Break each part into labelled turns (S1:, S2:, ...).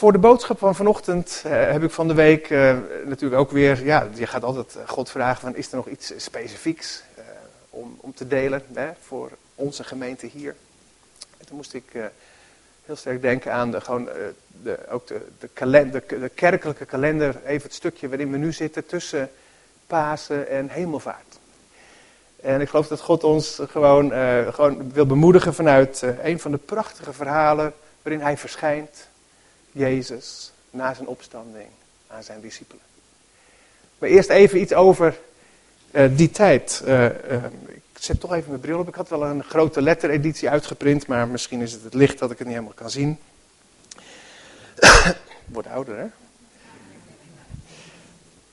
S1: Voor de boodschap van vanochtend eh, heb ik van de week eh, natuurlijk ook weer, ja, je gaat altijd eh, God vragen van is er nog iets specifieks om, om te delen hè, voor onze gemeente hier. En toen moest ik heel sterk denken aan de, gewoon, de, ook de, de, kalender, de kerkelijke kalender, even het stukje waarin we nu zitten tussen Pasen en Hemelvaart. En ik geloof dat God ons gewoon, gewoon wil bemoedigen vanuit een van de prachtige verhalen waarin hij verschijnt, Jezus, na zijn opstanding aan zijn discipelen. Maar eerst even iets over eh, die tijd. Eh, eh, ik zet toch even mijn bril op. Ik had wel een grote lettereditie uitgeprint, maar misschien is het het licht dat ik het niet helemaal kan zien. Wordt ouder, hè?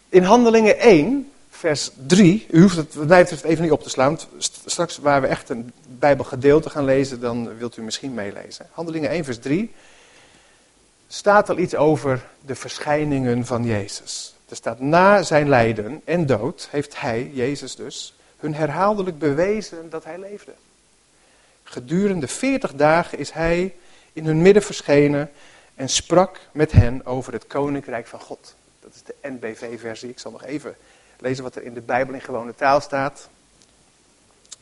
S1: In Handelingen 1, vers 3, u hoeft het mij betreft even niet op te slaan. Straks waar we echt een bijbelgedeelte gaan lezen, dan wilt u misschien meelezen. Handelingen 1, vers 3 staat al iets over de verschijningen van Jezus. Er staat na zijn lijden en dood heeft hij, Jezus dus, hun herhaaldelijk bewezen dat hij leefde. Gedurende 40 dagen is hij in hun midden verschenen en sprak met hen over het koninkrijk van God. Dat is de NBV-versie. Ik zal nog even lezen wat er in de Bijbel in gewone taal staat.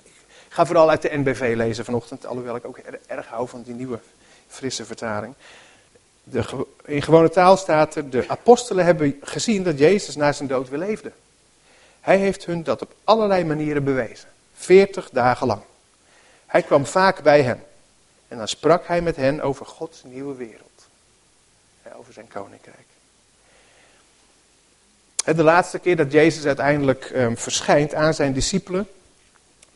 S1: Ik ga vooral uit de NBV lezen vanochtend, alhoewel ik ook er- erg hou van die nieuwe, frisse vertaling. De, in gewone taal staat er, de apostelen hebben gezien dat Jezus na zijn dood weer leefde. Hij heeft hun dat op allerlei manieren bewezen. 40 dagen lang. Hij kwam vaak bij hen. En dan sprak hij met hen over Gods nieuwe wereld. Over zijn koninkrijk. De laatste keer dat Jezus uiteindelijk ehm, verschijnt aan zijn discipelen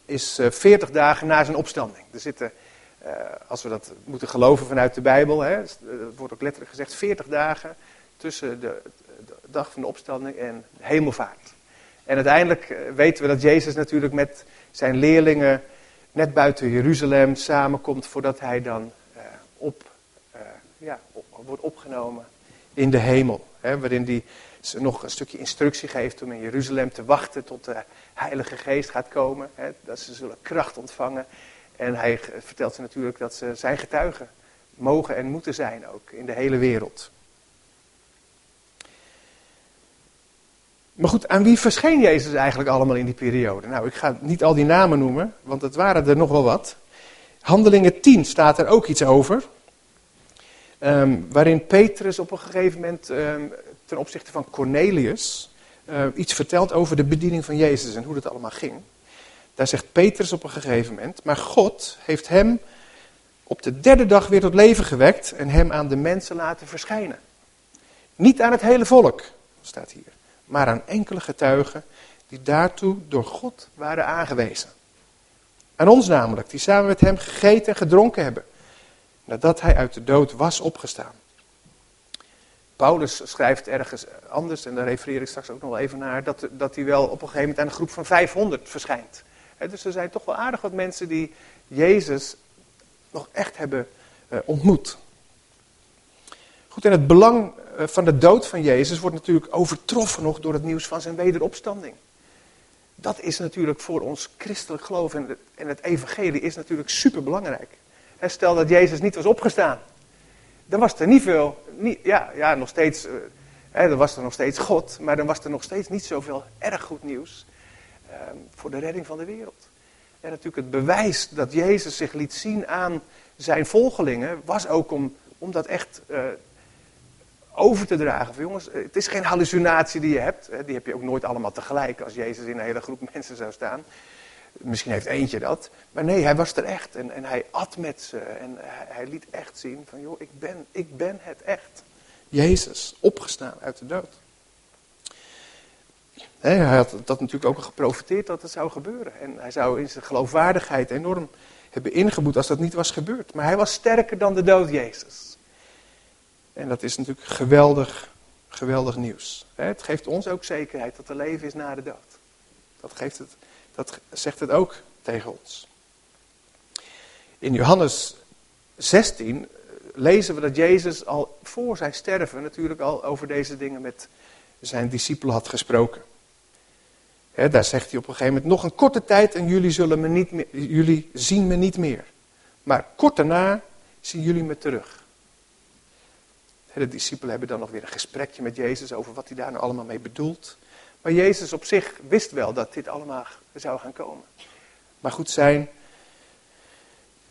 S1: is eh, 40 dagen na zijn opstanding. Er zitten, eh, als we dat moeten geloven vanuit de Bijbel, hè, het wordt ook letterlijk gezegd, 40 dagen tussen de, dag van de opstanding en de hemelvaart. En uiteindelijk eh, weten we dat Jezus natuurlijk met zijn leerlingen net buiten Jeruzalem samenkomt voordat hij dan eh, op, eh, ja, wordt opgenomen in de hemel. Hè, waarin hij nog een stukje instructie geeft om in Jeruzalem te wachten tot de Heilige Geest gaat komen. Hè, dat ze zullen kracht ontvangen. En hij vertelt ze natuurlijk dat ze zijn getuigen mogen en moeten zijn ook in de hele wereld. Maar goed, aan wie verscheen Jezus eigenlijk allemaal in die periode? Nou, ik ga niet al die namen noemen, want het waren er nog wel wat. Handelingen 10 staat er ook iets over. Ehm, waarin Petrus op een gegeven moment ehm, ten opzichte van Cornelius eh, iets vertelt over de bediening van Jezus en hoe dat allemaal ging. Daar zegt Petrus op een gegeven moment, maar God heeft hem op de derde dag weer tot leven gewekt en hem aan de mensen laten verschijnen. Niet aan het hele volk, staat hier, maar aan enkele getuigen die daartoe door God waren aangewezen. Aan ons namelijk, die samen met hem gegeten en gedronken hebben, nadat hij uit de dood was opgestaan. Paulus schrijft ergens anders, en daar refereer ik straks ook nog even naar, dat, dat hij wel op een gegeven moment aan een groep van 500 verschijnt. Dus er zijn toch wel aardig wat mensen die Jezus nog echt hebben eh, ontmoet. Goed, en het belang eh, van de dood van Jezus wordt natuurlijk overtroffen nog door het nieuws van zijn wederopstanding. Dat is natuurlijk voor ons christelijk geloof en het, evangelie is natuurlijk superbelangrijk. Stel dat Jezus niet was opgestaan. Dan was er niet veel, niet, ja, ja, nog steeds, eh, hè, dan was er nog steeds God, maar dan was er nog steeds niet zoveel erg goed nieuws voor de redding van de wereld. En natuurlijk het bewijs dat Jezus zich liet zien aan zijn volgelingen, was ook om, om dat echt eh, over te dragen. Jongens, het is geen hallucinatie die je hebt. Die heb je ook nooit allemaal tegelijk als Jezus in een hele groep mensen zou staan. Misschien heeft eentje dat. Maar nee, hij was er echt. En, en hij at met ze. En hij, hij liet echt zien van, joh, ik ben, ik ben het echt. Jezus, opgestaan uit de dood. Hij had dat natuurlijk ook geprofiteerd dat het zou gebeuren. En hij zou in zijn geloofwaardigheid enorm hebben ingeboet als dat niet was gebeurd. Maar hij was sterker dan de dood, Jezus. En dat is natuurlijk geweldig, geweldig nieuws. Het geeft ons ook zekerheid dat er leven is na de dood. Dat, geeft het, dat zegt het ook tegen ons. In Johannes 16 lezen we dat Jezus al voor zijn sterven natuurlijk al over deze dingen met zijn discipelen had gesproken. Daar zegt hij op een gegeven moment, nog een korte tijd en jullie, zullen me niet meer, jullie zien me niet meer. Maar kort daarna zien jullie me terug. De discipelen hebben dan nog weer een gesprekje met Jezus over wat hij daar nou allemaal mee bedoelt. Maar Jezus op zich wist wel dat dit allemaal zou gaan komen. Maar goed, zijn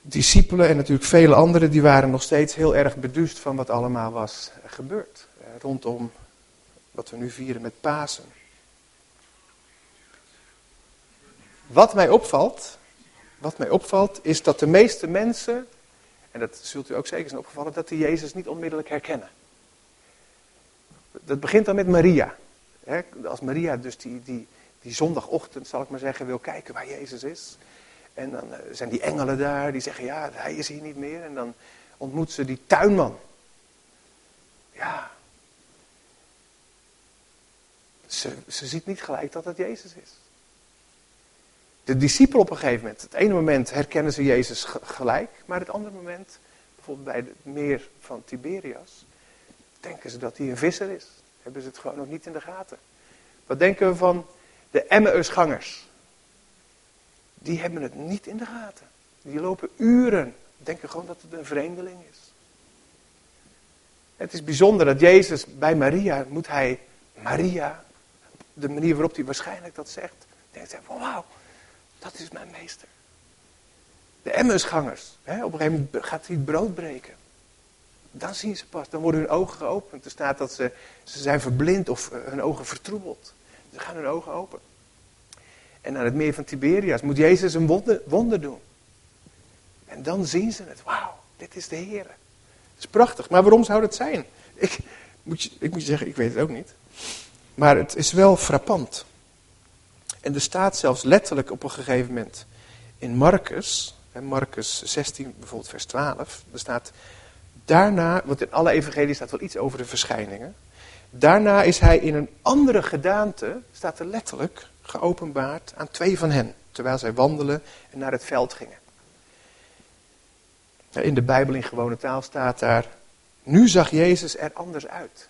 S1: discipelen en natuurlijk vele anderen, die waren nog steeds heel erg beduust van wat allemaal was gebeurd. Rondom wat we nu vieren met Pasen. Wat mij opvalt, wat mij opvalt, is dat de meeste mensen, en dat zult u ook zeker zijn opgevallen, dat die Jezus niet onmiddellijk herkennen. Dat begint dan met Maria. Als Maria dus die, die, die zondagochtend, zal ik maar zeggen, wil kijken waar Jezus is. En dan eh, zijn die engelen daar, die zeggen, ja, hij is hier niet meer. En dan ontmoet ze die tuinman. Ja. Ze, ze ziet niet gelijk dat het Jezus is. De discipelen op een gegeven moment, het ene moment herkennen ze Jezus gelijk, maar het andere moment, bijvoorbeeld bij het meer van Tiberias, denken ze dat hij een visser is. Hebben ze het gewoon nog niet in de gaten. Wat denken we van de Emmausgangers? Die hebben het niet in de gaten. Die lopen uren, denken gewoon dat het een vreemdeling is. Het is bijzonder dat Jezus bij Maria, moet hij Maria, de manier waarop hij waarschijnlijk dat zegt, denkt hij wauw, dat is mijn meester. De Emmausgangers, hè, op een gegeven moment gaat hij het brood breken. Dan zien ze pas, dan worden hun ogen geopend. Er staat dat ze, ze zijn verblind of eh, hun ogen vertroebeld. Ze gaan hun ogen open. En aan het meer van Tiberias moet Jezus een wonder, doen. En dan zien ze het. Wauw, dit is de Heer. Dat is prachtig. Maar waarom zou dat zijn? Ik moet, je, ik moet je zeggen, ik weet het ook niet. Maar het is wel frappant. En er staat zelfs letterlijk op een gegeven moment in Marcus, Marcus 16 bijvoorbeeld vers 12, er staat daarna, want in alle evangelieën staat wel iets over de verschijningen. Daarna is hij in een andere gedaante, staat er letterlijk, geopenbaard aan twee van hen, terwijl zij wandelen en naar het veld gingen. In de Bijbel in gewone taal staat daar, nu zag Jezus er anders uit.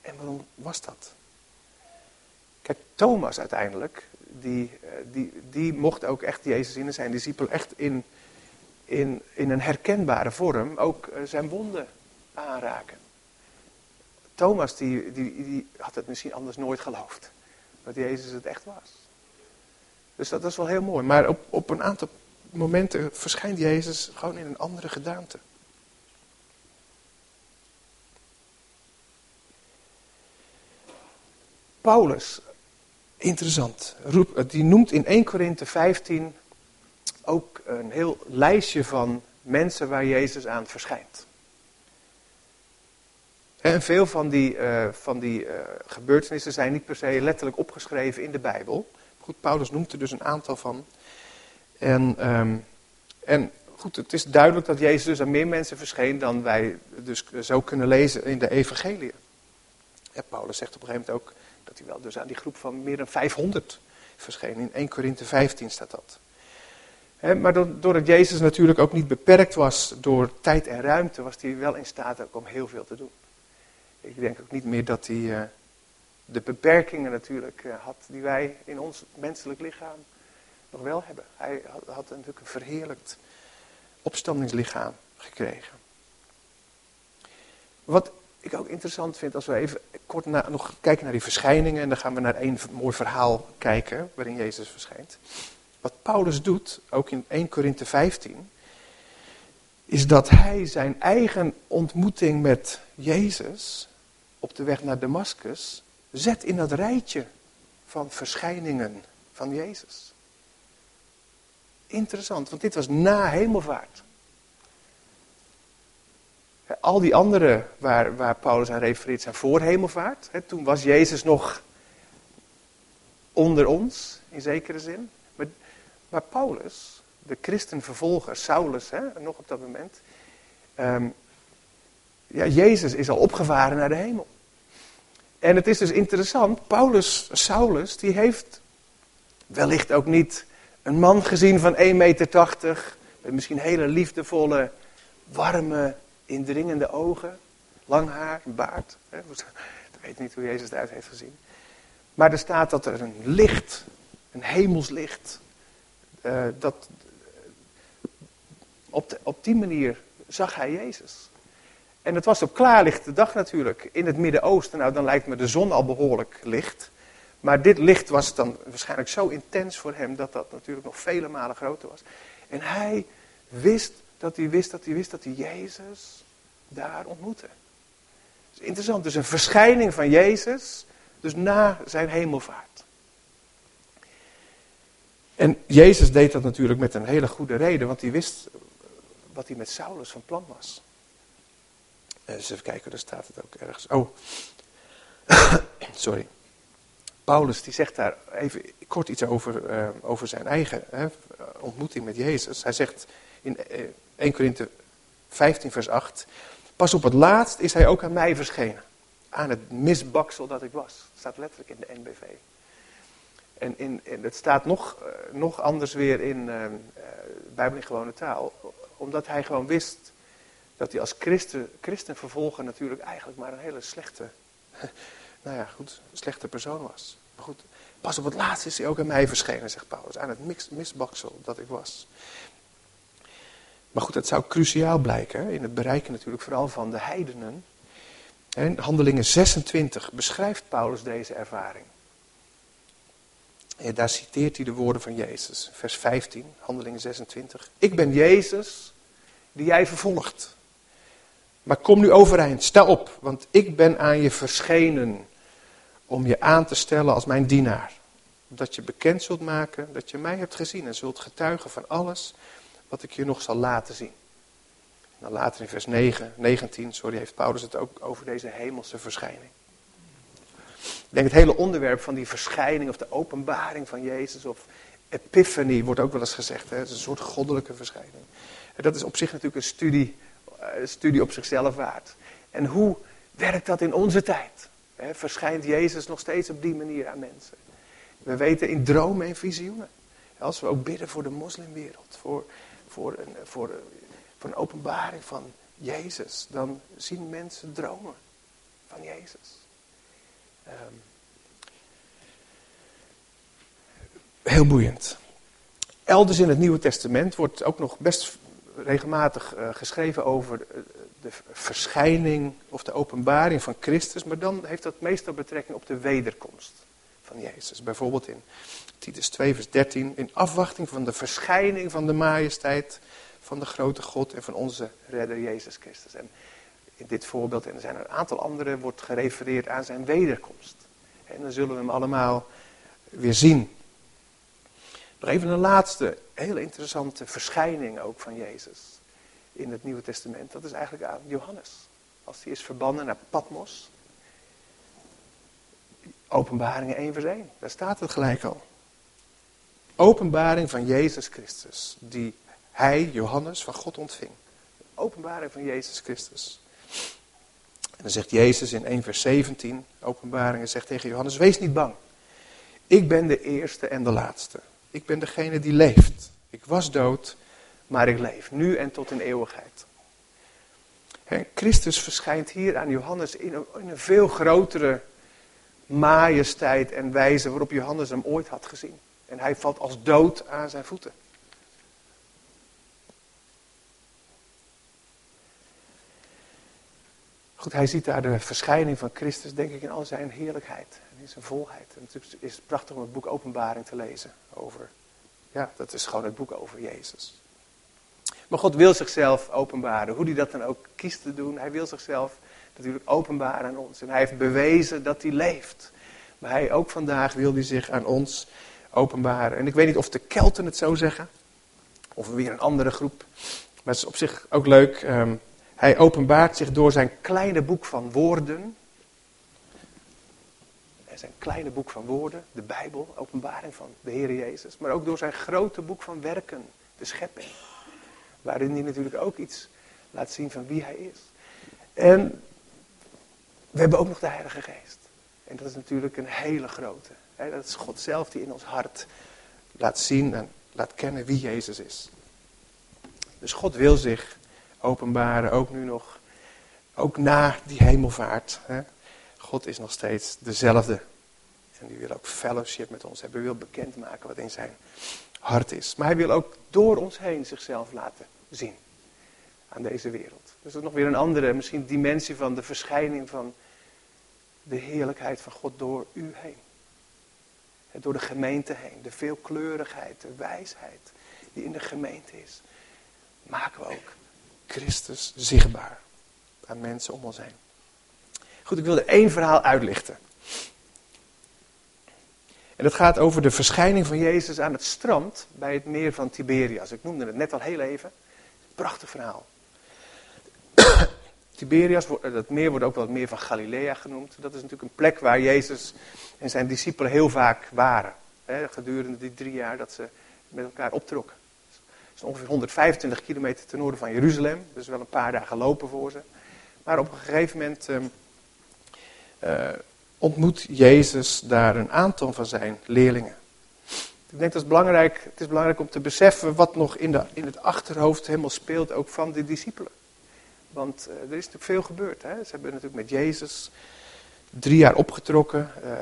S1: En waarom was dat? Thomas uiteindelijk, die, eh, die, die mocht ook echt Jezus in zijn discipel echt in, in, in een herkenbare vorm ook eh, zijn wonden aanraken. Thomas die, die, die had het misschien anders nooit geloofd. Dat Jezus het echt was. Dus dat is wel heel mooi. Maar op, op een aantal momenten verschijnt Jezus gewoon in een andere gedaante. Paulus, interessant, die noemt in 1 Korinthe 15 ook een heel lijstje van mensen waar Jezus aan verschijnt. En veel van die, uh, van die uh, gebeurtenissen zijn niet per se letterlijk opgeschreven in de Bijbel. Goed, Paulus noemt er dus een aantal van. En, um, en goed, het is duidelijk dat Jezus dus aan meer mensen verscheen dan wij dus zo kunnen lezen in de evangelie. Paulus zegt op een gegeven moment ook hij wel dus aan die groep van meer dan 500 verscheen. In 1 Korinthe 15 staat dat. He, maar doordat Jezus natuurlijk ook niet beperkt was door tijd en ruimte, was hij wel in staat ook om heel veel te doen. Ik denk ook niet meer dat hij uh, de beperkingen natuurlijk uh, had die wij in ons menselijk lichaam nog wel hebben. Hij had, had natuurlijk een verheerlijkt opstandingslichaam gekregen. Wat ik ook interessant vind, als we even kort nog kijken naar die verschijningen, en dan gaan we naar één mooi verhaal kijken waarin Jezus verschijnt. Wat Paulus doet, ook in 1 Korinthe 15, is dat hij zijn eigen ontmoeting met Jezus op de weg naar Damascus zet in dat rijtje van verschijningen van Jezus. Interessant, want dit was na hemelvaart. Al die andere waar, waar Paulus aan refereert zijn voor hemelvaart. toen was Jezus nog onder ons, in zekere zin. Maar, Paulus, de christenvervolger, Saulus, nog op dat moment. Um, ja, Jezus is al opgevaren naar de hemel. En het is dus interessant, Paulus, Saulus, die heeft wellicht ook niet een man gezien van 1,80 meter, met misschien hele liefdevolle, warme, indringende ogen, lang haar, baard. Ik weet niet hoe Jezus eruit heeft gezien. Maar er staat dat er een licht, een hemelslicht, uh, dat op, de, op die manier zag hij Jezus. En het was op klaarlichte dag natuurlijk. In het Midden-Oosten, nou dan lijkt me de zon al behoorlijk licht. Maar dit licht was dan waarschijnlijk zo intens voor hem dat dat natuurlijk nog vele malen groter was. En hij wist dat hij wist dat hij wist dat hij Jezus daar ontmoette. is interessant, dus een verschijning van Jezus, dus na zijn hemelvaart. En Jezus deed dat natuurlijk met een hele goede reden, want hij wist wat hij met Saulus van plan was. Dus even kijken, daar staat het ook ergens. Oh, sorry. Paulus die zegt daar even kort iets over, uh, over zijn eigen hè, ontmoeting met Jezus. Hij zegt in 1 eh, Korinthe 15 vers 8. Pas op het laatst is hij ook aan mij verschenen. Aan het misbaksel dat ik was. Dat staat letterlijk in de NBV. En, in, het staat nog, uh, nog anders weer in uh, Bijbel in gewone taal. Omdat hij gewoon wist dat hij als christen, christenvervolger natuurlijk eigenlijk maar een hele slechte, nou ja, goed, slechte persoon was. Maar goed, pas op het laatst is hij ook aan mij verschenen, zegt Paulus, aan het misbaksel dat ik was. Maar goed, dat zou cruciaal blijken in het bereiken natuurlijk vooral van de heidenen. In Handelingen 26 beschrijft Paulus deze ervaring. En daar citeert hij de woorden van Jezus, vers 15, Handelingen 26. Ik ben Jezus die jij vervolgt. Maar kom nu overeind, sta op, want ik ben aan je verschenen om je aan te stellen als mijn dienaar. Dat je bekend zult maken dat je mij hebt gezien en zult getuigen van alles wat ik je nog zal laten zien. Dan later in vers 9, 19, sorry, heeft Paulus het ook over deze hemelse verschijning. Ik denk het hele onderwerp van die verschijning of de openbaring van Jezus of epiphany wordt ook wel eens gezegd. Hè? Het is een soort goddelijke verschijning. En dat is op zich natuurlijk een studie een studie op zichzelf waard. En hoe werkt dat in onze tijd? verschijnt Jezus nog steeds op die manier aan mensen? We weten in dromen en visioenen. Als we ook bidden voor de moslimwereld, voor, voor, een, voor, voor een openbaring van Jezus, dan zien mensen dromen van Jezus. Um, heel boeiend. Elders in het Nieuwe Testament wordt ook nog best regelmatig uh, geschreven over de, de, verschijning of de openbaring van Christus, maar dan heeft dat meestal betrekking op de wederkomst van Jezus. Bijvoorbeeld in Titus 2, vers 13, in afwachting van de verschijning van de majesteit van de grote God en van onze redder Jezus Christus. En in dit voorbeeld, en er zijn een aantal andere, wordt gerefereerd aan zijn wederkomst. En dan zullen we hem allemaal weer zien. Nog even een laatste hele interessante verschijning ook van Jezus in het Nieuwe Testament. Dat is eigenlijk aan Johannes. Als hij is verbannen naar Patmos. Openbaringen 1 vers 1. Daar staat het gelijk al. Openbaring van Jezus Christus. Die hij, Johannes, van God ontving. Openbaring van Jezus Christus. En dan zegt Jezus in 1 vers 17, openbaringen, zegt tegen Johannes, wees niet bang. Ik ben de eerste en de laatste. Ik ben degene die leeft. Ik was dood, maar ik leef. Nu en tot in eeuwigheid. Christus verschijnt hier aan Johannes in een, in een veel grotere majesteit en wijze waarop Johannes hem ooit had gezien. En hij valt als dood aan zijn voeten. Goed, hij ziet daar de verschijning van Christus, denk ik, in al zijn heerlijkheid en in zijn volheid. En het is prachtig om het boek Openbaring te lezen over. Ja, dat is gewoon het boek over Jezus. Maar God wil zichzelf openbaren, hoe hij dat dan ook kiest te doen. Hij wil zichzelf natuurlijk openbaren aan ons. En hij heeft bewezen dat hij leeft. Maar hij ook vandaag wil hij zich aan ons openbaren. En ik weet niet of de Kelten het zo zeggen, of weer een andere groep. Maar het is op zich ook leuk. Um, hij openbaart zich door zijn kleine boek van woorden. En zijn kleine boek van woorden, de Bijbel, openbaring van de Heer Jezus. Maar ook door zijn grote boek van werken, de schepping. Waarin hij natuurlijk ook iets laat zien van wie hij is. En we hebben ook nog de Heilige Geest. En dat is natuurlijk een hele grote. Dat is God zelf die in ons hart laat zien en laat kennen wie Jezus is. Dus God wil zich openbaren, ook nu nog. Ook na die hemelvaart. Hè? God is nog steeds dezelfde. En die wil ook fellowship met ons hebben. Hij wil bekendmaken wat in zijn hart is. Maar hij wil ook door ons heen zichzelf laten zien. aan deze wereld. Dus dat is nog weer een andere, misschien dimensie van de verschijning van de heerlijkheid van God door u heen. Door de gemeente heen. De veelkleurigheid, de wijsheid die in de gemeente is. Maken we ook Christus zichtbaar aan mensen om ons heen. Goed, ik wilde één verhaal uitlichten. En dat gaat over de verschijning van Jezus aan het strand bij het meer van Tiberias. Ik noemde het net al heel even. Prachtig verhaal. Tiberias, dat meer wordt ook wel het meer van Galilea genoemd. Dat is natuurlijk een plek waar Jezus en zijn discipelen heel vaak waren. Hè, gedurende die drie jaar dat ze met elkaar optrokken. Het is ongeveer 125 kilometer ten noorden van Jeruzalem. Dus wel een paar dagen lopen voor ze. Maar op een gegeven moment um, uh, ontmoet Jezus daar een aantal van zijn leerlingen. Ik denk dat het belangrijk, het is belangrijk om te beseffen wat nog in, de, in het achterhoofd helemaal speelt, ook van de discipelen. Want uh, er is natuurlijk veel gebeurd. Hè? Ze hebben natuurlijk met Jezus drie jaar opgetrokken, uh,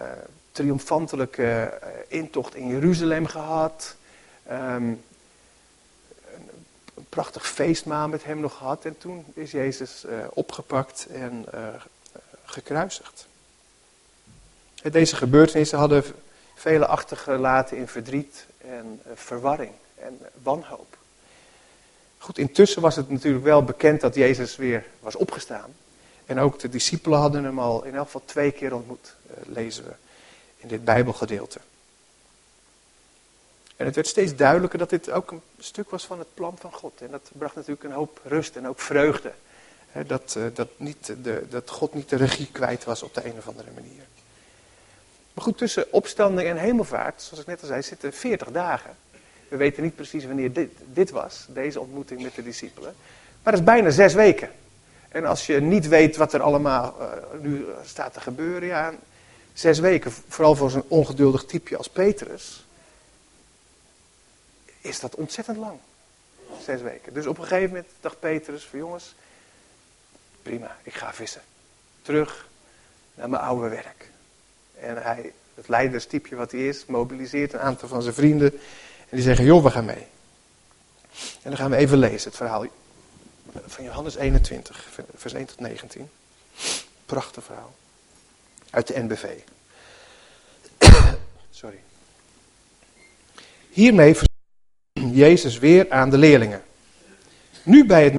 S1: triomfantelijke uh, intocht in Jeruzalem gehad. Um, een, prachtig feestmaal met hem nog gehad. En toen is Jezus opgepakt en gekruisigd. Deze gebeurtenissen hadden velen achtergelaten in verdriet en verwarring en wanhoop. Goed, intussen was het natuurlijk wel bekend dat Jezus weer was opgestaan. En ook de discipelen hadden hem al in elk geval twee keer ontmoet, eh, lezen we in dit Bijbelgedeelte. En het werd steeds duidelijker dat dit ook een stuk was van het plan van God. En dat bracht natuurlijk een hoop rust en ook vreugde. Dat, eh, dat, niet de, dat God niet de regie kwijt was op de een of andere manier. Maar goed, tussen opstanding en hemelvaart, zoals ik net al zei, zitten 40 dagen. We weten niet precies wanneer dit, dit was, deze ontmoeting met de discipelen. Maar dat is bijna zes weken. En als je niet weet wat er allemaal uh, nu staat te gebeuren, ja, zes weken, vooral voor zo'n ongeduldig typeje als Petrus, is dat ontzettend lang. Zes weken. Dus op een gegeven moment dacht Petrus van jongens, prima, ik ga vissen. Terug naar mijn oude werk. En hij, het leiderstypje wat hij is, mobiliseert een aantal van zijn vrienden. En die zeggen, joh, we gaan mee. En dan gaan we even lezen, het verhaal van Johannes 21, vers 1 tot 19. Prachtig verhaal. Uit de NBV. Sorry. Hiermee Jezus weer aan de leerlingen. Nu bij het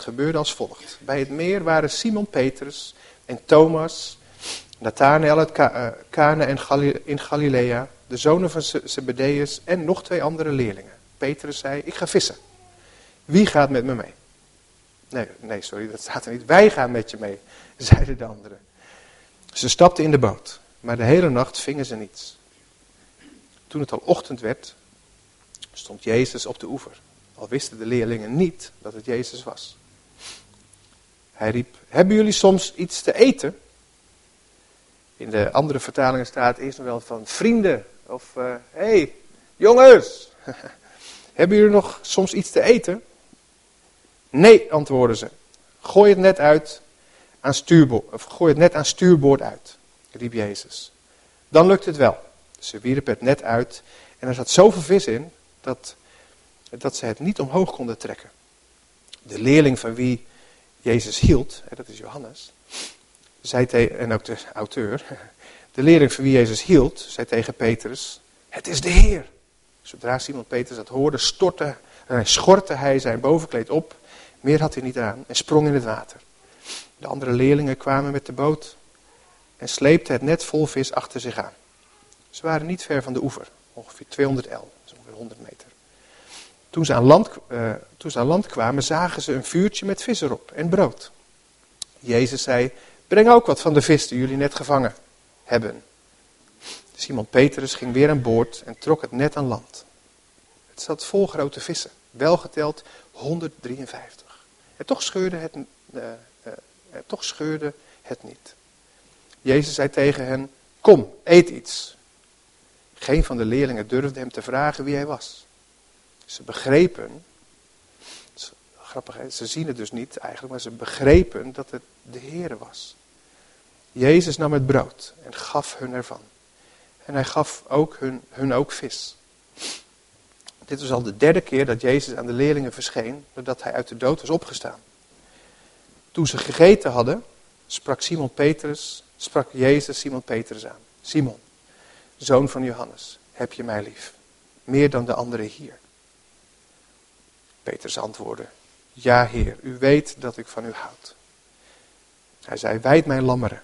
S1: gebeurde als volgt. Bij het meer waren Simon Petrus en Thomas, Nathanael uit eh, Cana in Galilea, de zonen van Zebedeus en nog twee andere leerlingen. Petrus zei, ik ga vissen. Wie gaat met me mee? Nee, nee, sorry, dat staat er niet. Wij gaan met je mee, zeiden de anderen. Ze stapten in de boot, maar de hele nacht vingen ze niets. Toen het al ochtend werd, stond Jezus op de oever. Al wisten de leerlingen niet dat het Jezus was. Hij riep, hebben jullie soms iets te eten? In de andere vertalingen staat eerst nog wel van vrienden. Of, hé, uh, hey, jongens, hebben jullie nog soms iets te eten? Nee, antwoordden ze. Gooi het net uit aan stuurboord, of gooi het net aan stuurboord uit, riep Jezus. Dan lukt het wel. Ze wierpen het net uit en er zat zoveel vis in dat, dat ze het niet omhoog konden trekken. De leerling van wie Jezus hield, dat is Johannes, zei en ook de auteur, de leerling van wie Jezus hield, zei tegen Petrus, het is de Heer. Zodra Simon Petrus dat hoorde, stortte, en schortte hij zijn bovenkleed op, meer had hij niet aan, en sprong in het water. De andere leerlingen kwamen met de boot en sleepten het net vol vis achter zich aan. Ze waren niet ver van de oever, ongeveer 200 L, dus ongeveer 100 meter. Toen ze, aan land, uh, toen ze aan land kwamen, zagen ze een vuurtje met vis erop en brood. Jezus zei, breng ook wat van de vis die jullie net gevangen hebben. Simon Petrus ging weer aan boord en trok het net aan land. Het zat vol grote vissen, welgeteld 153. En toch scheurde het, uh, uh, toch scheurde het niet. Jezus zei tegen hen, kom, eet iets. Geen van de leerlingen durfde hem te vragen wie hij was. Ze begrepen, grappig, ze zien het dus niet eigenlijk, maar ze begrepen dat het de Heer was. Jezus nam het brood en gaf hun ervan. En hij gaf ook hun, hun ook vis. Dit was al de derde keer dat Jezus aan de leerlingen verscheen nadat hij uit de dood was opgestaan. Toen ze gegeten hadden, sprak Simon Petrus, sprak Jezus Simon Petrus aan. Simon, zoon van Johannes, heb je mij lief? Meer dan de anderen hier. Petrus antwoordde, ja Heer, u weet dat ik van u houd. Hij zei, wijd mijn lammeren.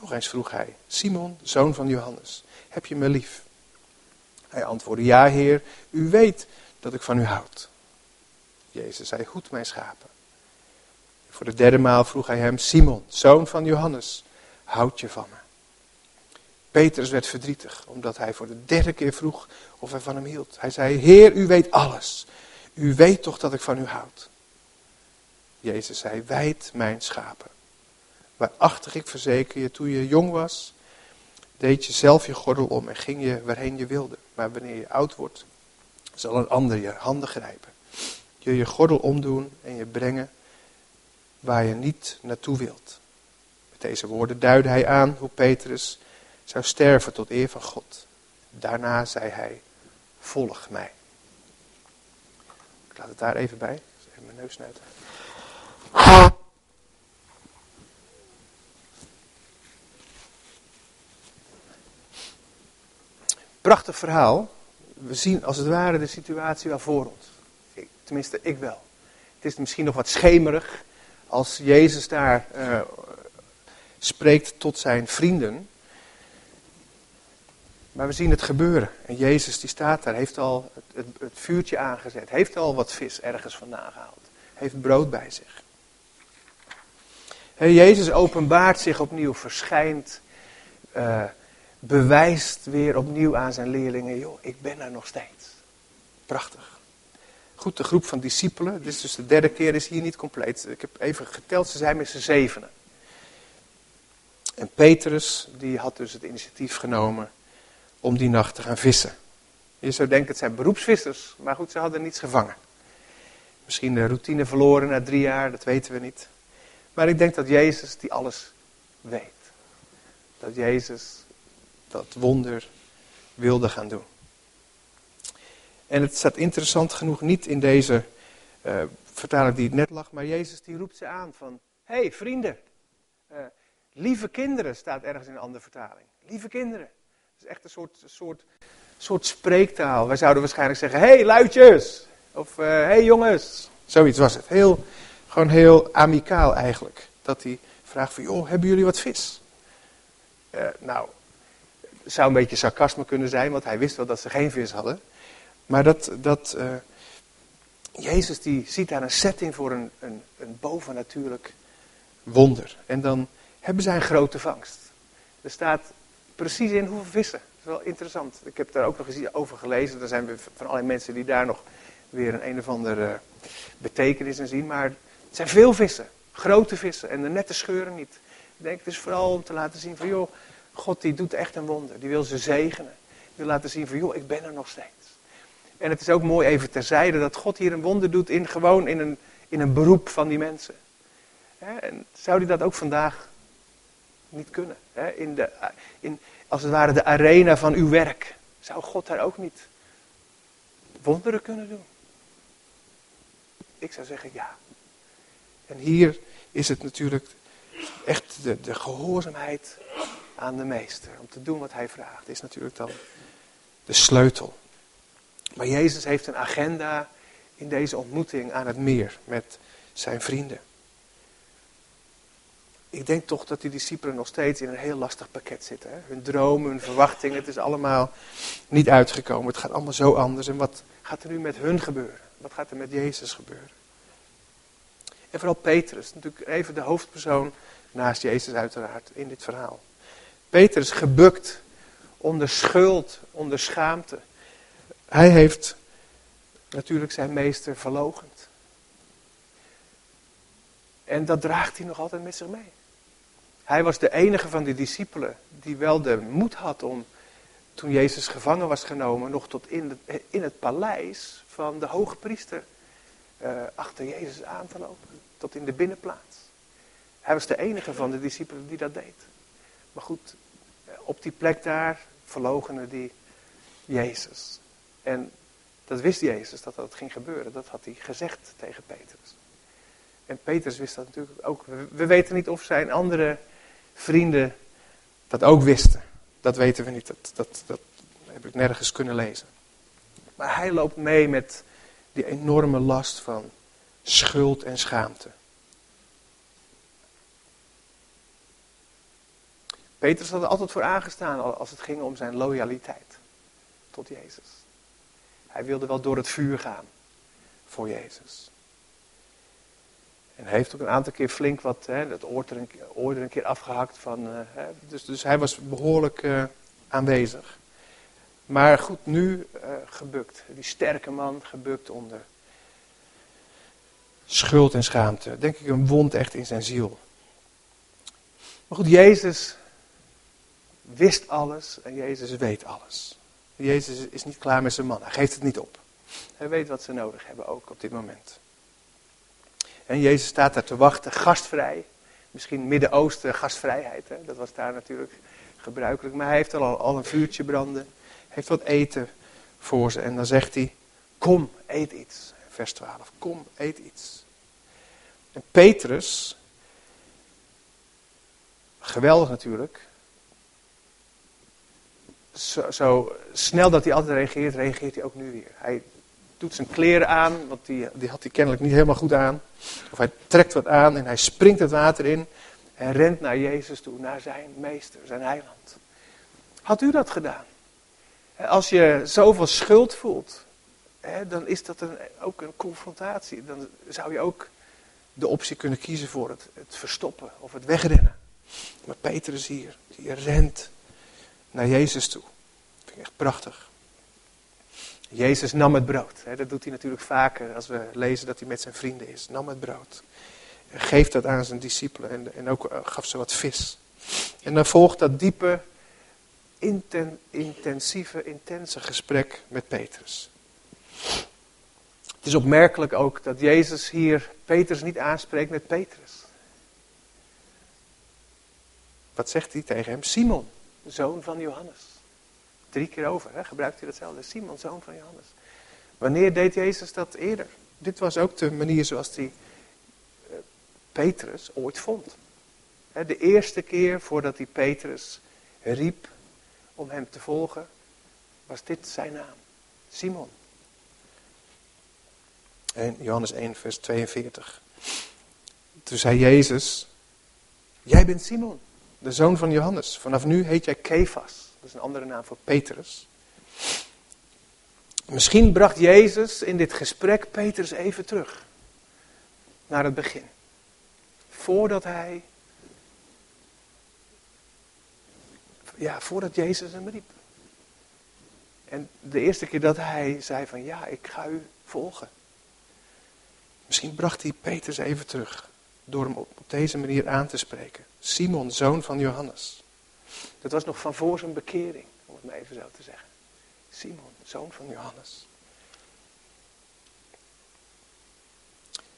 S1: Nog eens vroeg hij, Simon, zoon van Johannes, heb je me lief? Hij antwoordde, ja Heer, u weet dat ik van u houd. Jezus zei, goed mijn schapen. Voor de derde maal vroeg hij hem, Simon, zoon van Johannes, houd je van me? Petrus werd verdrietig, omdat hij voor de derde keer vroeg of hij van hem hield. Hij zei, Heer, u weet alles. U weet toch dat ik van u houd. Jezus zei, wijd mijn schapen. Waarachtig ik verzeker je, toen je jong was, deed je zelf je gordel om en ging je waarheen je wilde. Maar wanneer je oud wordt, zal een ander je handen grijpen. Je je gordel omdoen en je brengen waar je niet naartoe wilt. Met deze woorden duidde hij aan hoe Petrus zou sterven tot eer van God. Daarna zei hij, volg mij. Ik laat het daar even bij. Even mijn neus snuiten. Prachtig verhaal. We zien als het ware de situatie wel voor ons. tenminste, ik wel. Het is misschien nog wat schemerig als Jezus daar uh, spreekt tot zijn vrienden. Maar we zien het gebeuren. En Jezus die staat daar, heeft al het, het, vuurtje aangezet. Heeft al wat vis ergens vandaan gehaald. Heeft brood bij zich. Jezus openbaart zich opnieuw, verschijnt, uh, bewijst weer opnieuw aan zijn leerlingen, joh, ik ben er nog steeds. Prachtig. Goed, de groep van discipelen, dit is dus de derde keer, is hier niet compleet. Ik heb even geteld, ze zijn met z'n zevenen. En Petrus, die had dus het initiatief genomen om die nacht te gaan vissen. Je zou denken, het zijn beroepsvissers, maar goed, ze hadden niets gevangen. Misschien de routine verloren na drie jaar, dat weten we niet. Maar ik denk dat Jezus die alles weet. Dat Jezus dat wonder wilde gaan doen. En het staat interessant genoeg niet in deze uh, vertaling die het net lag, maar Jezus die roept ze aan van, hey, vrienden, uh, lieve kinderen staat ergens in een andere vertaling. Lieve kinderen. Het is echt een soort, soort, soort spreektaal. Wij zouden waarschijnlijk zeggen, hey, luidjes, of hé uh, hey, jongens. Zoiets was het. Heel, gewoon heel amicaal eigenlijk. Dat hij vraagt van, joh, hebben jullie wat vis? nou, zou een beetje sarcasme kunnen zijn, want hij wist wel dat ze geen vis hadden. Maar dat, dat uh, Jezus die ziet daar een setting voor een, een, een bovennatuurlijk wonder. En dan hebben zij een grote vangst. Er staat precies in hoeveel vissen. Dat is wel interessant. Ik heb daar ook nog eens over gelezen. Er zijn van allerlei mensen die daar nog weer een een of andere betekenis in zien. Maar het zijn veel vissen. Grote vissen. En de nette scheuren niet. Ik denk het is vooral om te laten zien van joh, God die doet echt een wonder. Die wil ze zegenen. Die wil laten zien van joh, ik ben er nog steeds. En het is ook mooi even terzijde dat God hier een wonder doet in gewoon in een, in een beroep van die mensen. En zou die dat ook vandaag niet kunnen? In de, in, als het ware de arena van uw werk. Zou God daar ook niet wonderen kunnen doen? Ik zou zeggen ja. En hier is het natuurlijk echt de, de gehoorzaamheid aan de meester. Om te doen wat hij vraagt. Is natuurlijk dan de sleutel. Maar Jezus heeft een agenda in deze ontmoeting aan het meer met zijn vrienden. Ik denk toch dat die discipelen nog steeds in een heel lastig pakket zitten. Hè? Hun dromen, hun verwachtingen, het is allemaal niet uitgekomen. Het gaat allemaal zo anders. En wat gaat er nu met hun gebeuren? Wat gaat er met Jezus gebeuren? En vooral Petrus, natuurlijk even de hoofdpersoon naast Jezus uiteraard in dit verhaal. Petrus gebukt onder schuld, onder schaamte. Hij heeft natuurlijk zijn meester verlogend. En dat draagt hij nog altijd met zich mee. Hij was de enige van de discipelen die wel de moed had om, toen Jezus gevangen was genomen, nog tot in, in het paleis van de hoge priester uh, achter Jezus aan te lopen. Tot in de binnenplaats. Hij was de enige van de discipelen die dat deed. Maar goed, op die plek daar verlogenen die Jezus. En Dat wist Jezus dat dat ging gebeuren. Dat had hij gezegd tegen Petrus. En Petrus wist dat natuurlijk ook. We weten niet of zijn andere vrienden dat ook wisten. Dat weten we niet. Dat, dat, dat heb ik nergens kunnen lezen. Maar hij loopt mee met die enorme last van schuld en schaamte. Petrus had er altijd voor aangestaan als het ging om zijn loyaliteit tot Jezus. Hij wilde wel door het vuur gaan voor Jezus. En hij heeft ook een aantal keer flink wat, hè, het oor er een, er keer afgehakt van. Uh, hè, dus, dus hij was behoorlijk uh, aanwezig. Maar goed, nu uh, gebukt. Die sterke man gebukt onder schuld en schaamte. Denk ik een wond echt in zijn ziel. Maar goed, Jezus wist alles en Jezus weet alles. Jezus is niet klaar met zijn man. Hij geeft het niet op. Hij weet wat ze nodig hebben ook op dit moment. En Jezus staat daar te wachten, gastvrij. Misschien Midden-Oosten gastvrijheid. Hè? Dat was daar natuurlijk gebruikelijk. Maar hij heeft al, al een vuurtje branden. Heeft wat eten voor ze. En dan zegt hij, kom, eet iets. Vers 12, kom, eet iets. En Petrus, geweldig natuurlijk, zo, zo, snel dat hij altijd reageert, reageert hij ook nu weer. Hij doet zijn kleren aan, want die, die had hij kennelijk niet helemaal goed aan. Of hij trekt wat aan en hij springt het water in en rent naar Jezus toe, naar zijn meester, zijn heiland. Had u dat gedaan? Als je zoveel schuld voelt, dan is dat een, ook een confrontatie. Dan zou je ook de optie kunnen kiezen voor het, het verstoppen of het wegrennen. Maar Peter is hier, die rent naar Jezus toe. Dat vind ik echt prachtig. Jezus nam het brood. Dat doet hij natuurlijk vaker als we lezen dat hij met zijn vrienden is. Nam het brood. Geeft dat aan zijn discipelen. En, en ook eh, gaf ze wat vis. En dan volgt dat diepe, intensieve, intense gesprek met Petrus. Het is opmerkelijk ook dat Jezus hier Petrus niet aanspreekt met Petrus. Wat zegt hij tegen hem? Simon, zoon van Johannes. Drie keer over hè, gebruikt hij datzelfde. Simon, zoon van Johannes. Wanneer deed Jezus dat eerder? Dit was ook de manier zoals hij uh, Petrus ooit vond. de eerste keer voordat hij Petrus riep om hem te volgen, was dit zijn naam. Simon. En Johannes 1, vers 42. Toen zei Jezus, jij bent Simon, de zoon van Johannes. Vanaf nu heet jij Kefas. Dat is een andere naam voor Petrus. Misschien bracht Jezus in dit gesprek Petrus even terug. Naar het begin. Voordat hij. Ja, voordat Jezus hem riep. En de eerste keer dat hij zei van ja, ik ga u volgen. Misschien bracht hij Petrus even terug. Door hem op deze manier aan te spreken. Simon, zoon van Johannes. Dat was nog van voor zijn bekering, om het maar even zo te zeggen. Simon, zoon van Johannes.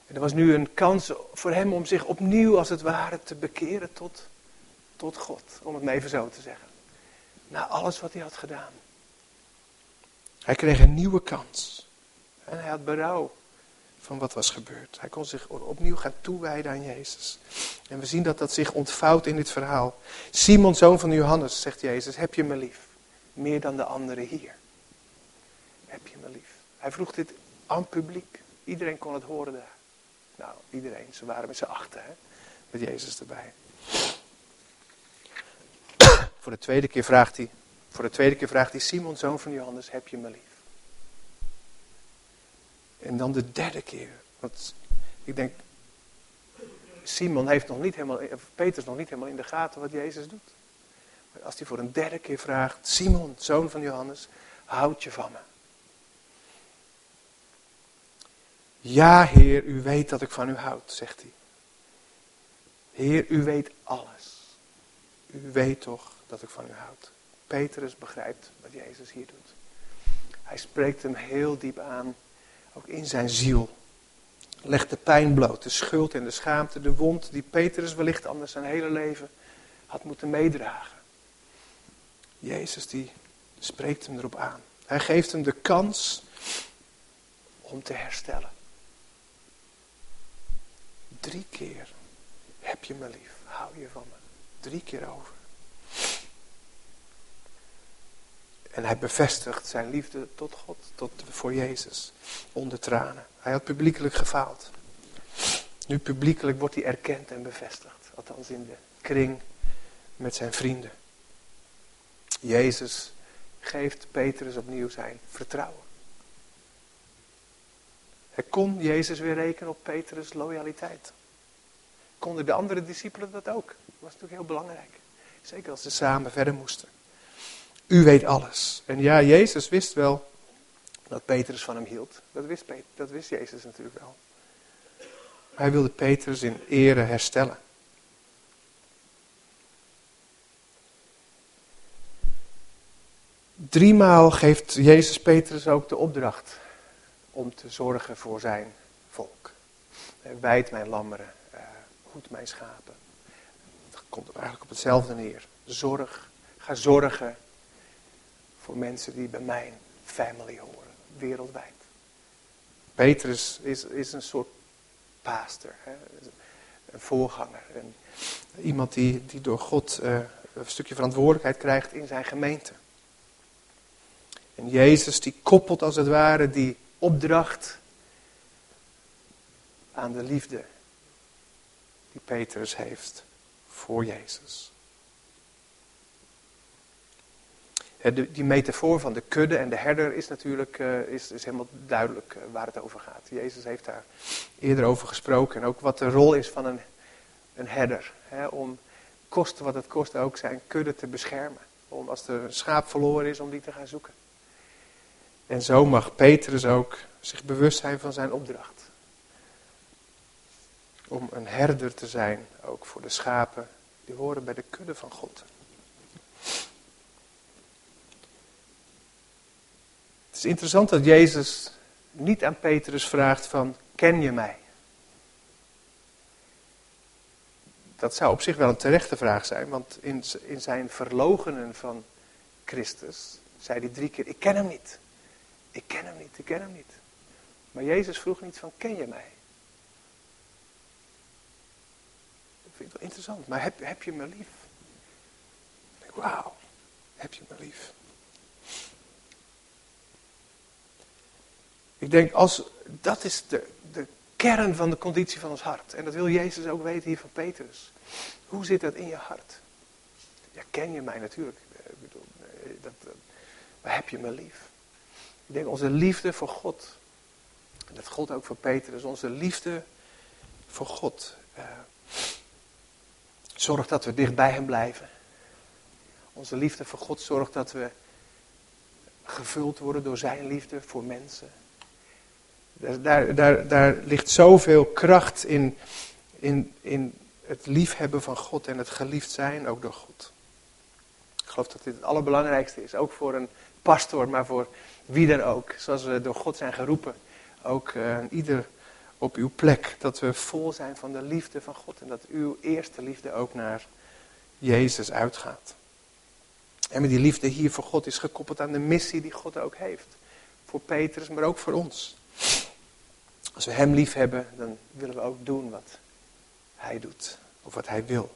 S1: En er was nu een kans voor hem om zich opnieuw, als het ware, te bekeren tot, tot God. Om het maar even zo te zeggen. Na alles wat hij had gedaan. Hij kreeg een nieuwe kans. En hij had berouw van wat was gebeurd. Hij kon zich opnieuw gaan toewijden aan Jezus. En we zien dat dat zich ontvouwt in dit verhaal. Simon, zoon van Johannes, zegt Jezus, heb je me lief? Meer dan de anderen hier. Heb je me lief? Hij vroeg dit aan publiek. Iedereen kon het horen daar. Nou, iedereen. Ze waren met z'n achter, hè? met Jezus erbij. voor de tweede keer vraagt hij, voor de tweede keer vraagt hij, Simon, zoon van Johannes, heb je me lief? En dan de derde keer. Want ik denk, Simon heeft nog niet helemaal, Petrus nog niet helemaal in de gaten wat Jezus doet. Maar als hij voor een derde keer vraagt, Simon, zoon van Johannes, houd je van me? Ja, Heer, u weet dat ik van u houd, zegt hij. Heer, u weet alles. U weet toch dat ik van u houd. Petrus begrijpt wat Jezus hier doet. Hij spreekt hem heel diep aan ook in zijn ziel. Legt de pijn bloot, de schuld en de schaamte, de wond die Petrus wellicht anders zijn hele leven had moeten meedragen. Jezus die spreekt hem erop aan. Hij geeft hem de kans om te herstellen. Drie keer heb je me lief, hou je van me. Drie keer over. En hij bevestigt zijn liefde tot God, tot, voor Jezus, onder tranen. Hij had publiekelijk gefaald. Nu publiekelijk wordt hij erkend en bevestigd. Althans in de kring met zijn vrienden. Jezus geeft Petrus opnieuw zijn vertrouwen. Hij kon Jezus weer rekenen op Petrus' loyaliteit. Konden de andere discipelen dat ook? Dat was natuurlijk heel belangrijk. Zeker als ze samen verder moesten. U weet alles. En ja, Jezus wist wel dat Petrus van hem hield. Dat wist, dat wist Jezus natuurlijk wel. Hij wilde Petrus in ere herstellen. Driemaal geeft Jezus Petrus ook de opdracht om te zorgen voor zijn volk. Wijd mijn lammeren, eh, mijn schapen. Dat komt eigenlijk op hetzelfde neer. Zorg, ga zorgen voor mensen die bij mijn family horen, wereldwijd. Petrus is, is een soort paaster, een voorganger. Iemand die, die door God uh, een stukje verantwoordelijkheid krijgt in zijn gemeente. En Jezus die koppelt als het ware die opdracht aan de liefde die Petrus heeft voor Jezus. Die metafoor van de kudde en de herder is natuurlijk uh, is, is helemaal duidelijk uh, waar het over gaat. Jezus heeft daar eerder over gesproken. En ook wat de rol is van een, een herder. Hè, om kosten wat het kost ook zijn kudde te beschermen. Om als er een schaap verloren is, om die te gaan zoeken. En zo mag Petrus ook zich bewust zijn van zijn opdracht. Om een herder te zijn, ook voor de schapen die horen bij de kudde van God. Is interessant dat Jezus niet aan Petrus vraagt van, ken je mij? Dat zou op zich wel een terechte vraag zijn, want in, in zijn verlogenen van Christus zei hij drie keer, ik ken hem niet. Ik ken hem niet, ik ken hem niet. Maar Jezus vroeg niet van, ken je mij? Dat vind ik wel interessant. Maar heb, heb je me lief? Wauw, heb je me lief? Ik denk, als, dat is de, de kern van de conditie van ons hart. En dat wil Jezus ook weten hier van Petrus. Hoe zit dat in je hart? Ja, ken je mij natuurlijk. Ik bedoel, dat, dat, heb je me lief? Ik denk onze liefde voor God. En dat God ook voor Petrus. Onze liefde voor God. Uh, zorgt dat we dicht bij hem blijven. Onze liefde voor God zorgt dat we gevuld worden door zijn liefde voor mensen. Daar, daar, daar ligt zoveel kracht in, in, in het liefhebben van God en het geliefd zijn ook door God. Ik geloof dat dit het allerbelangrijkste is, ook voor een pastor, maar voor wie dan ook. Zoals we door God zijn geroepen, ook uh, ieder op uw plek. Dat we vol zijn van de liefde van God en dat uw eerste liefde ook naar Jezus uitgaat. En met die liefde hier voor God is gekoppeld aan de missie die God ook heeft. Voor Petrus, maar ook voor ons. Als we Hem lief hebben, dan willen we ook doen wat Hij doet. Of wat Hij wil.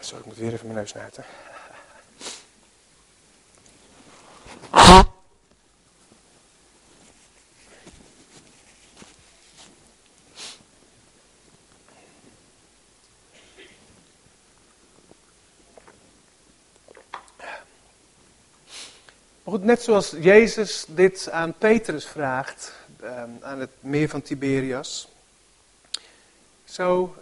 S1: Sorry, ik moet weer even mijn neus snuiten. Net zoals Jezus dit aan Petrus vraagt, ehm, aan het meer van Tiberias, zo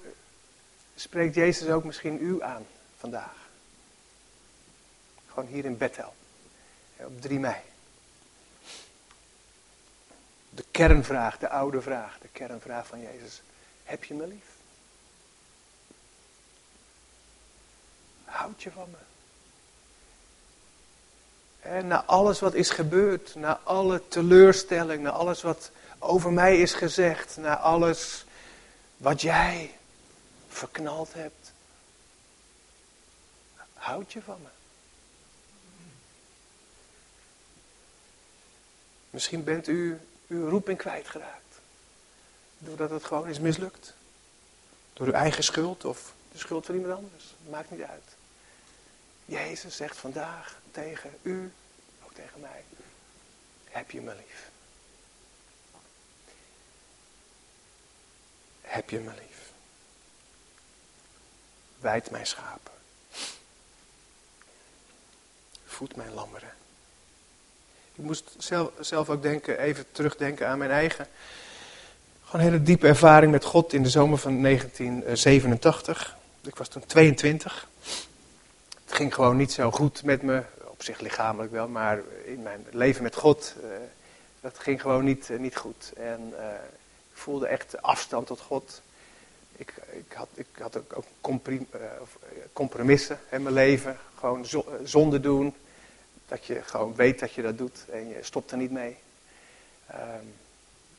S1: spreekt Jezus ook misschien u aan vandaag. Gewoon hier in Bethel, op 3 mei. De kernvraag, de oude vraag, de kernvraag van Jezus. Heb je me lief? Houd je van me? En na alles wat is gebeurd, na alle teleurstelling, na alles wat over mij is gezegd, na alles wat jij verknald hebt, houd je van me. Misschien bent u uw roeping kwijtgeraakt, doordat het gewoon is mislukt. Door uw eigen schuld of de schuld van iemand anders, maakt niet uit. Jezus zegt vandaag tegen u, ook tegen mij, heb je me lief. Heb je me lief. Wijd mijn schapen. Voed mijn lammeren. Ik moest zelf, zelf ook denken, even terugdenken aan mijn eigen. Gewoon hele diepe ervaring met God in de zomer van 1987. Ik was toen 22. Het ging gewoon niet zo goed met me, op zich lichamelijk wel, maar in mijn leven met God, uh, dat ging gewoon niet, uh, niet goed. En uh, ik voelde echt afstand tot God. Ik, ik, had, ik had ook, compromissen in mijn leven. Gewoon zonde doen. Dat je gewoon weet dat je dat doet en je stopt er niet mee. Um,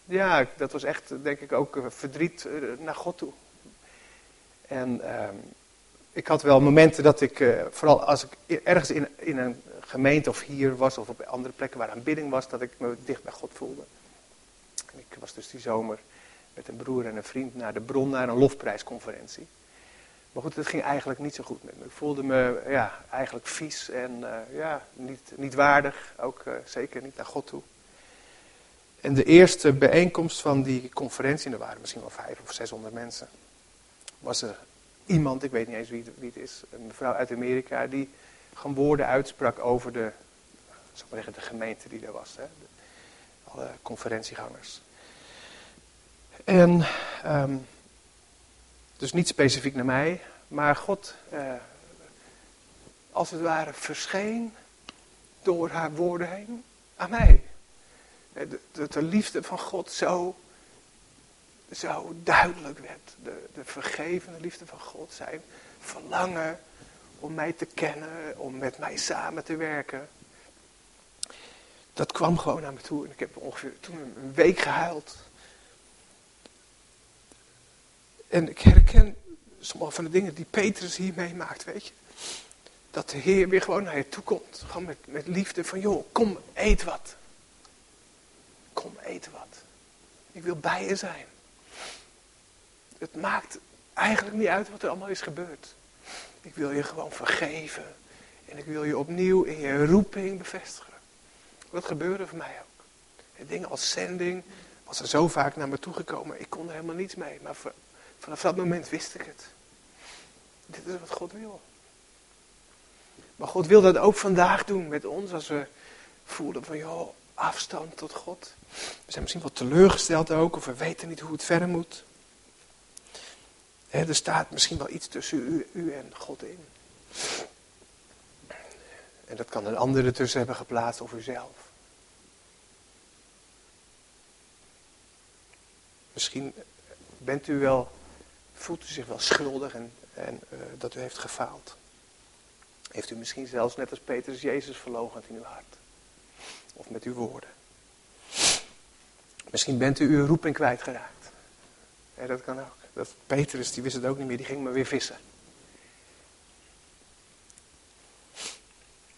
S1: ja, dat was echt, denk ik, ook verdriet naar God toe. En um, ik had wel momenten dat ik, uh, vooral als ik ergens in, in een gemeente of hier was of op andere plekken waar aanbidding was, dat ik me dicht bij God voelde. Ik was dus die zomer met een broer en een vriend naar de bron, naar een lofprijsconferentie. Maar goed, het ging eigenlijk niet zo goed met me. Ik voelde me ja, eigenlijk vies en uh, ja, niet, niet waardig, ook uh, zeker niet naar God toe. En de eerste bijeenkomst van die conferentie, en er waren misschien wel vijf of zeshonderd mensen, was er iemand, ik weet niet eens wie het, wie het is, een mevrouw uit Amerika, die gewoon woorden uitsprak over de, zal maar de gemeente die er was. Hè? De, alle conferentiegangers. En, um, dus niet specifiek naar mij, maar God, uh, als het ware, verscheen door haar woorden heen aan mij. Dat de liefde van God zo zo duidelijk werd. De, de vergevende liefde van God. Zijn verlangen om mij te kennen, om met mij samen te werken. Dat kwam gewoon naar me toe. En ik heb ongeveer toen een week gehuild. En ik herken sommige van de dingen die Petrus hier meemaakt, weet je. Dat de Heer weer gewoon naar je toe komt. Gewoon met, met liefde van, joh, kom, eet wat. Kom, eet wat. Ik wil bij je zijn. Het maakt eigenlijk niet uit wat er allemaal is gebeurd. Ik wil je gewoon vergeven. En ik wil je opnieuw in je roeping bevestigen. Dat gebeurde voor mij ook. Dingen als zending was er zo vaak naar me toegekomen. Ik kon er helemaal niets mee. Maar vanaf dat moment wist ik het. Dit is wat God wil. Maar God wil dat ook vandaag doen met ons. Als we voelen van, joh, afstand tot God. We zijn misschien wat teleurgesteld ook. Of we weten niet hoe het verder moet er staat misschien wel iets tussen u, u en God in. En dat kan een ander ertussen hebben geplaatst of uzelf. Misschien bent u wel, voelt u zich wel schuldig en, en uh, dat u heeft gefaald. Heeft u misschien zelfs net als Petrus Jezus verloochend in uw hart. Of met uw woorden. Misschien bent u uw roeping kwijtgeraakt. Ja, dat kan ook. Dat Petrus, die wist het ook niet meer, die ging maar weer vissen.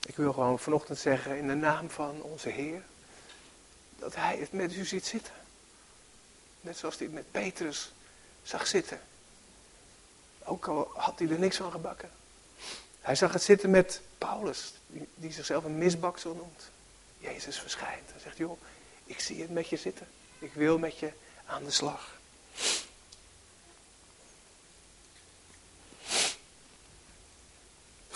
S1: Ik wil gewoon vanochtend zeggen in de naam van onze Heer, dat Hij het met u ziet zitten. Net zoals hij het met Petrus zag zitten. Ook al had hij er niks van gebakken. Hij zag het zitten met Paulus, die, zichzelf een misbaksel noemt. Jezus verschijnt en zegt, joh, ik zie het met je zitten. Ik wil met je aan de slag.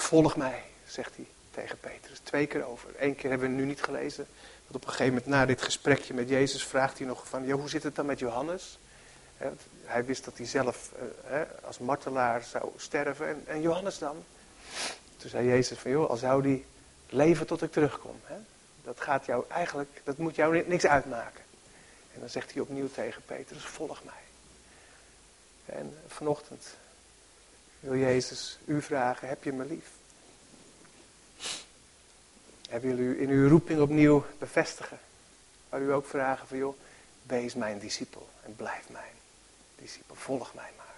S1: Volg mij, zegt hij tegen Petrus. Twee keer over. Eén keer hebben we nu niet gelezen. Want op een gegeven moment na dit gesprekje met Jezus vraagt hij nog van, hoe zit het dan met Johannes? Hij wist dat hij zelf eh, als martelaar zou sterven. En, en Johannes dan? Toen zei Jezus van, joh, al zou die leven tot ik terugkom. Dat gaat jou eigenlijk, dat moet jou niks uitmaken. En dan zegt hij opnieuw tegen Petrus, volg mij. En vanochtend wil Jezus u vragen, heb je me lief? Hij wil u in uw roeping opnieuw bevestigen. Maar u ook vragen van, joh, wees mijn discipel en blijf mijn discipel. Volg mij maar.